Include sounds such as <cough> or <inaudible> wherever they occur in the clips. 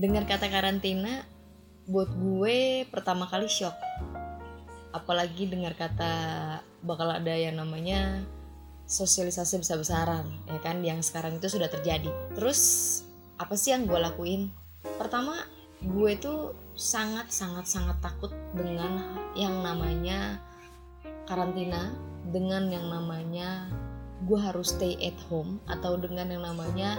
dengar kata karantina buat gue pertama kali shock. Apalagi dengar kata bakal ada yang namanya sosialisasi besar-besaran ya kan yang sekarang itu sudah terjadi. Terus apa sih yang gue lakuin? Pertama gue tuh sangat sangat sangat takut dengan yang namanya karantina dengan yang namanya gue harus stay at home atau dengan yang namanya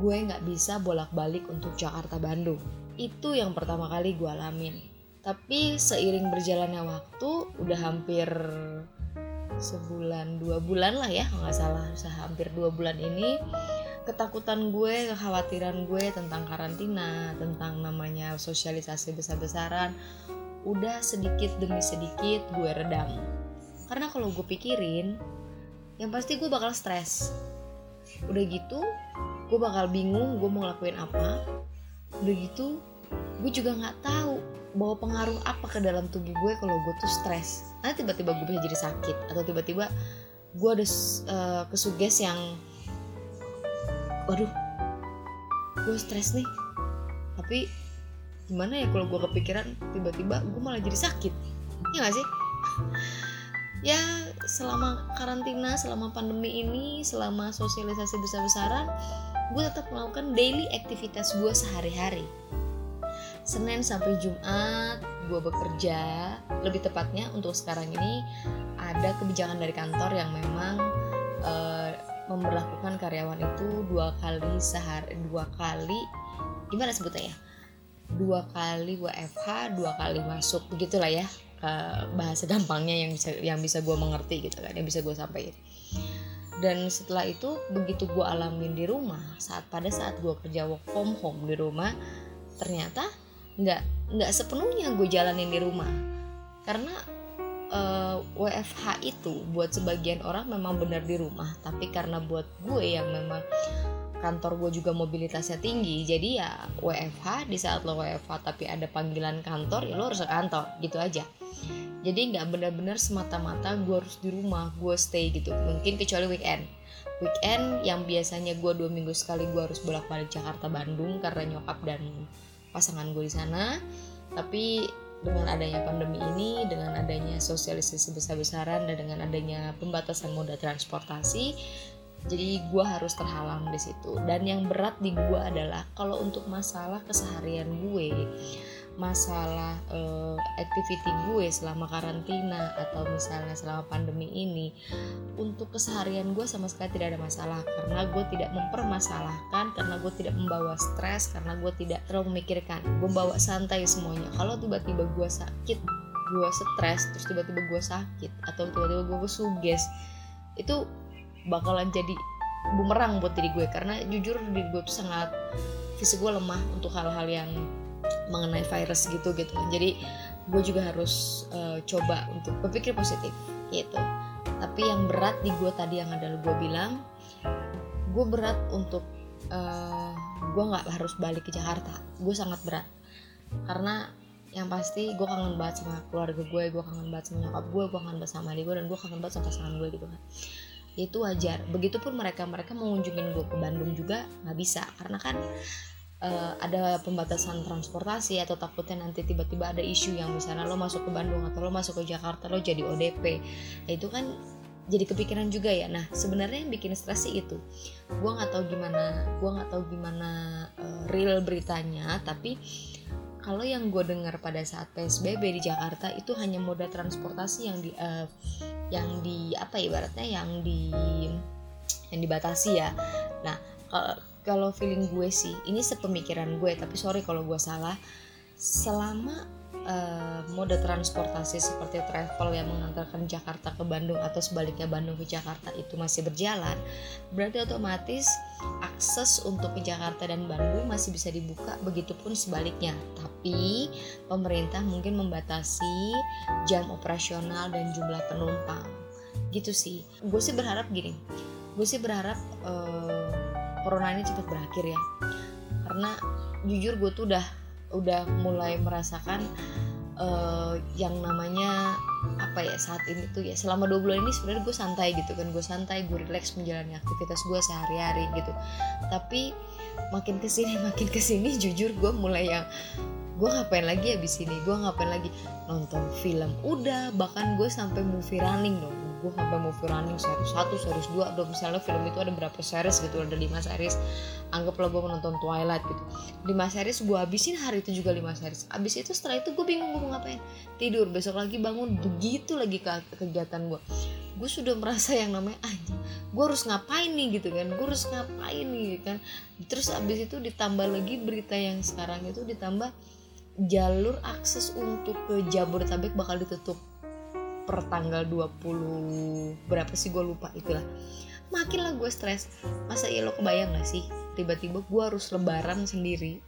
gue nggak bisa bolak-balik untuk Jakarta Bandung. Itu yang pertama kali gue alamin. Tapi seiring berjalannya waktu udah hampir sebulan dua bulan lah ya nggak salah hampir dua bulan ini ketakutan gue kekhawatiran gue tentang karantina tentang namanya sosialisasi besar-besaran udah sedikit demi sedikit gue redam. Karena kalau gue pikirin yang pasti gue bakal stres. Udah gitu gue bakal bingung gue mau ngelakuin apa. Udah gitu gue juga nggak tahu bawa pengaruh apa ke dalam tubuh gue kalau gue tuh stres. Nanti tiba-tiba gue bisa jadi sakit atau tiba-tiba gue ada uh, kesuges yang waduh gue stres nih. Tapi gimana ya kalau gue kepikiran tiba-tiba gue malah jadi sakit? Ya gak sih? <laughs> Ya selama karantina selama pandemi ini selama sosialisasi besar-besaran gue tetap melakukan daily aktivitas gue sehari-hari. Senin sampai Jumat gue bekerja lebih tepatnya untuk sekarang ini ada kebijakan dari kantor yang memang uh, memperlakukan karyawan itu dua kali sehari dua kali gimana sebutnya ya? Dua kali WFH dua kali masuk begitulah ya uh, bahasa gampangnya yang bisa yang bisa gue mengerti gitu kan yang bisa gue sampaikan dan setelah itu begitu gue alamin di rumah saat pada saat gue kerja work from home di rumah ternyata nggak nggak sepenuhnya gue jalanin di rumah. Karena uh, eh, WFH itu buat sebagian orang memang benar di rumah tapi karena buat gue yang memang kantor gue juga mobilitasnya tinggi jadi ya WFH di saat lo WFH tapi ada panggilan kantor ya lo harus ke kantor gitu aja jadi nggak benar-benar semata-mata gue harus di rumah gue stay gitu. Mungkin kecuali weekend. Weekend yang biasanya gue dua minggu sekali gue harus bolak-balik Jakarta Bandung karena nyokap dan pasangan gue di sana. Tapi dengan adanya pandemi ini, dengan adanya sosialisasi besar-besaran dan dengan adanya pembatasan moda transportasi, jadi gue harus terhalang di situ. Dan yang berat di gue adalah kalau untuk masalah keseharian gue, masalah uh, activity gue selama karantina atau misalnya selama pandemi ini untuk keseharian gue sama sekali tidak ada masalah. Karena gue tidak mempermasalahkan karena gue tidak membawa stres karena gue tidak terlalu memikirkan. Gue bawa santai semuanya. Kalau tiba-tiba gue sakit gue stres terus tiba-tiba gue sakit atau tiba-tiba gue suges itu bakalan jadi bumerang buat diri gue. Karena jujur diri gue tuh sangat fisik gue lemah untuk hal-hal yang mengenai virus gitu gitu. Jadi gue juga harus uh, coba untuk berpikir positif gitu. Tapi yang berat di gue tadi yang adalah gue bilang gue berat untuk uh, gue nggak harus balik ke Jakarta. Gue sangat berat. Karena yang pasti gue kangen banget sama keluarga gue gue kangen banget sama nyokap gue gue kangen banget sama adik gue dan gue kangen banget sama pasangan gue gitu kan. Itu wajar. Begitupun mereka mereka mau ngunjungin gue ke Bandung juga nggak bisa. Karena kan uh, ada pembatasan transportasi atau takutnya nanti tiba-tiba ada isu yang misalnya lo masuk ke Bandung atau lo masuk ke Jakarta lo jadi ODP nah, itu kan jadi kepikiran juga ya. Nah sebenarnya yang bikin stres sih itu. Gue nggak tahu gimana gue nggak tahu gimana uh, real beritanya tapi kalau yang gue dengar pada saat PSBB di Jakarta itu hanya moda transportasi yang di uh, yang di apa ya, ibaratnya yang di yang dibatasi ya. Nah feeling gue sih ini sepemikiran gue tapi sorry kalau gue salah. Selama uh, mode transportasi seperti travel yang mengantarkan Jakarta ke Bandung atau sebaliknya Bandung ke Jakarta itu masih berjalan berarti otomatis akses untuk ke Jakarta dan Bandung masih bisa dibuka begitupun sebaliknya. Tapi pemerintah mungkin membatasi jam operasional dan jumlah penumpang. Gitu sih. Gue sih berharap gini gue sih berharap uh, corona ini cepat berakhir ya. Karena jujur gue tuh udah udah mulai merasakan uh, yang namanya apa ya saat ini tuh ya selama dua bulan ini sebenarnya gue santai gitu kan gue santai gue relax menjalani aktivitas gue sehari-hari gitu. Tapi makin ke sini <laughs> makin ke sini jujur gue mulai yang gue ngapain lagi abis ini gue ngapain lagi? Nonton film udah bahkan gue sampai movie running dong gue sampai movie running series satu series dua. Udah misalnya film itu ada berapa series gitu ada lima series. Anggaplah gue menonton Twilight gitu. Lima series gue habisin hari itu juga lima series. Abis itu setelah itu gue bingung gue mau ngapain? Tidur besok lagi bangun. Begitu lagi ke kegiatan gue gue sudah merasa yang namanya aja gue harus ngapain nih? Gitu kan. Gue harus ngapain nih? Kan. Terus abis itu ditambah lagi berita yang sekarang itu ditambah jalur akses untuk ke Jabodetabek bakal ditutup per tanggal 20 berapa sih gue lupa itulah. Makin lah gue stres. Masa iya lo kebayang gak sih? Tiba-tiba gue harus lebaran sendiri.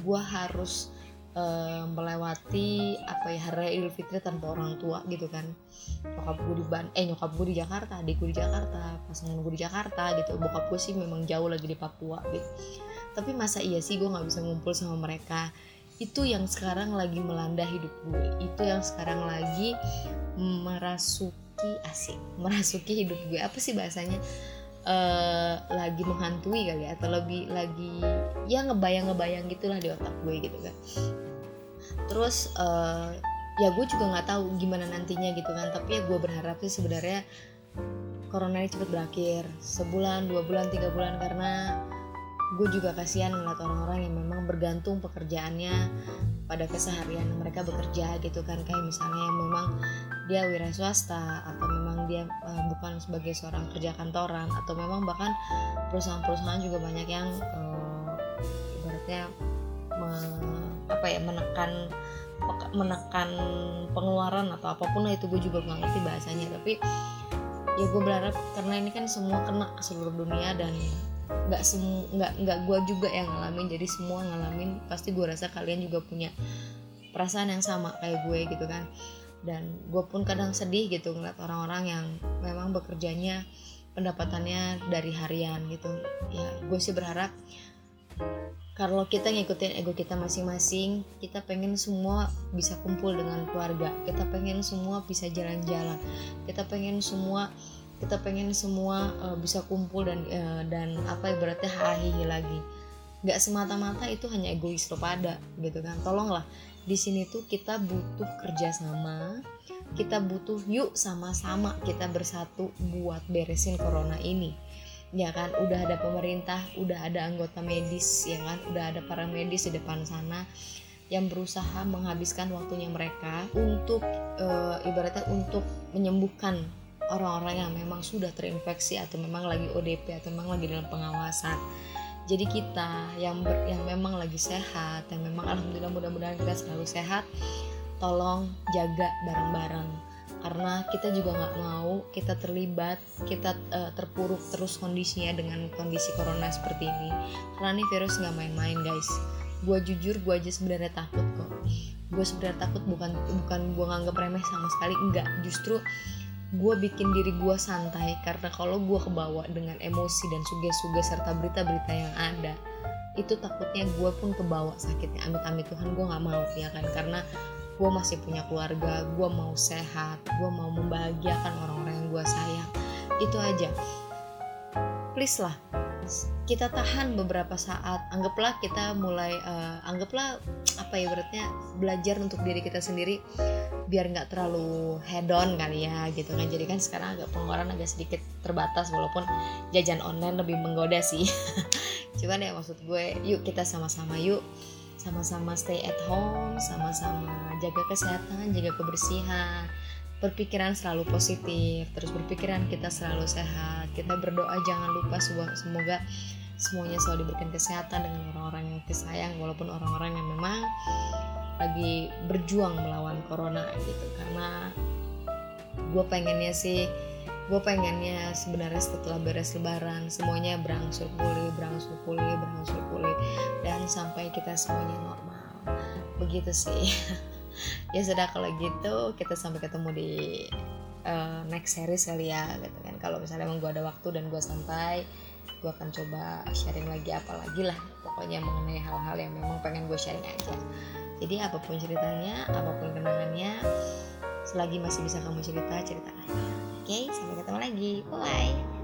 Gue harus uh, melewati apa ya hari Idul Fitri tanpa orang tua gitu kan. Nyokap gue di Ban eh nyokap gue di Jakarta adik gue di Jakarta pasangan gue di Jakarta gitu. Bokap gue sih memang jauh lagi di Papua gitu. Tapi masa iya sih gue nggak bisa ngumpul sama mereka itu yang sekarang lagi melanda hidup gue. Itu yang sekarang lagi merasuki asik merasuki hidup gue. Apa sih bahasanya? Uh, lagi menghantui kali ya atau lebih lagi ya ngebayang-ngebayang gitulah di otak gue gitu kan. Terus uh, ya gue juga nggak tahu gimana nantinya gitu kan. Tapi ya gue berharap sih sebenarnya corona ini cepat berakhir. Sebulan dua bulan tiga bulan. Karena gue juga kasihan ngeliat orang-orang yang memang bergantung pekerjaannya pada keseharian mereka bekerja gitu kan. Kayak misalnya yang memang dia wira swasta atau memang dia uh, bukan sebagai seorang kerja kantoran atau memang bahkan perusahaan-perusahaan juga banyak yang uh, ibaratnya me, apa ya menekan menekan pengeluaran atau apa pun lah itu gue juga nggak ngerti bahasanya. Tapi ya gue berharap karena ini kan semua kena seluruh dunia dan nggak semua nggak nggak gue juga yang ngalamin. Jadi semua ngalamin pasti gue rasa kalian juga punya perasaan yang sama kayak gue gitu kan. Dan gue pun kadang sedih gitu ngeliat orang-orang yang memang bekerjanya pendapatannya dari harian gitu. Ya gue sih berharap kalau kita ngikutin ego kita masing-masing kita pengen semua bisa kumpul dengan keluarga. Kita pengen semua bisa jalan-jalan. Kita pengen semua kita pengen semua uh, bisa kumpul dan uh, dan apa ibaratnya hahihi lagi. Nggak semata-mata itu hanya egois lo pada gitu kan. Tolonglah di sini tuh kita butuh kerjasama kita butuh yuk sama-sama kita bersatu buat beresin corona ini. Ya kan udah ada pemerintah udah ada anggota medis ya kan? Udah ada para medis di depan sana yang berusaha menghabiskan waktunya mereka untuk e, ibaratnya untuk menyembuhkan orang-orang yang memang sudah terinfeksi atau memang lagi ODP atau memang lagi dalam pengawasan. Jadi kita yang ber, yang memang lagi sehat yang memang alhamdulillah mudah-mudahan kita selalu sehat tolong jaga bareng-bareng. Karena kita juga nggak mau kita terlibat kita uh, terpuruk terus kondisinya dengan kondisi corona seperti ini. Karena ini virus nggak main-main guys. Gue jujur gue aja sebenarnya takut kok. Gue sebenarnya takut bukan bukan gue nganggap remeh sama sekali enggak. Justru gue bikin diri gue santai karena kalau gue kebawa dengan emosi dan suge-suge serta berita-berita yang ada itu takutnya gue pun kebawa sakitnya. Amit-amit Tuhan gue nggak mau ya kan? Karena gue masih punya keluarga gue mau sehat gue mau membahagiakan orang-orang yang gue sayang. Itu aja. Please lah kita tahan beberapa saat. Anggaplah kita mulai uh, anggaplah apa ya beratnya belajar untuk diri kita sendiri biar nggak terlalu head on kali ya gitu kan. Jadi kan sekarang agak pengeluaran agak sedikit terbatas walaupun jajan online lebih menggoda sih. <laughs> Cuman ya maksud gue yuk kita sama-sama yuk. Sama-sama stay at home sama-sama jaga kesehatan jaga kebersihan berpikiran selalu positif terus berpikiran kita selalu sehat. Kita berdoa jangan lupa semoga semuanya selalu diberikan kesehatan dengan orang-orang yang disayang walaupun orang-orang yang memang lagi berjuang melawan corona gitu. Karena gue pengennya sih gue pengennya sebenarnya setelah beres lebaran semuanya berangsur pulih berangsur pulih berangsur pulih dan sampai kita semuanya normal. Begitu sih <laughs> ya sudah kalau gitu kita sampai ketemu di uh, next series kali ya gitu kan. Kalau misalnya emang gue ada waktu dan gue santai gue akan coba sharing lagi apa lagi lah pokoknya mengenai hal-hal yang memang pengen gue sharing aja. Jadi apa pun ceritanya apa pun kenangannya selagi masih bisa kamu cerita cerita aja oke sampai ketemu lagi. Bye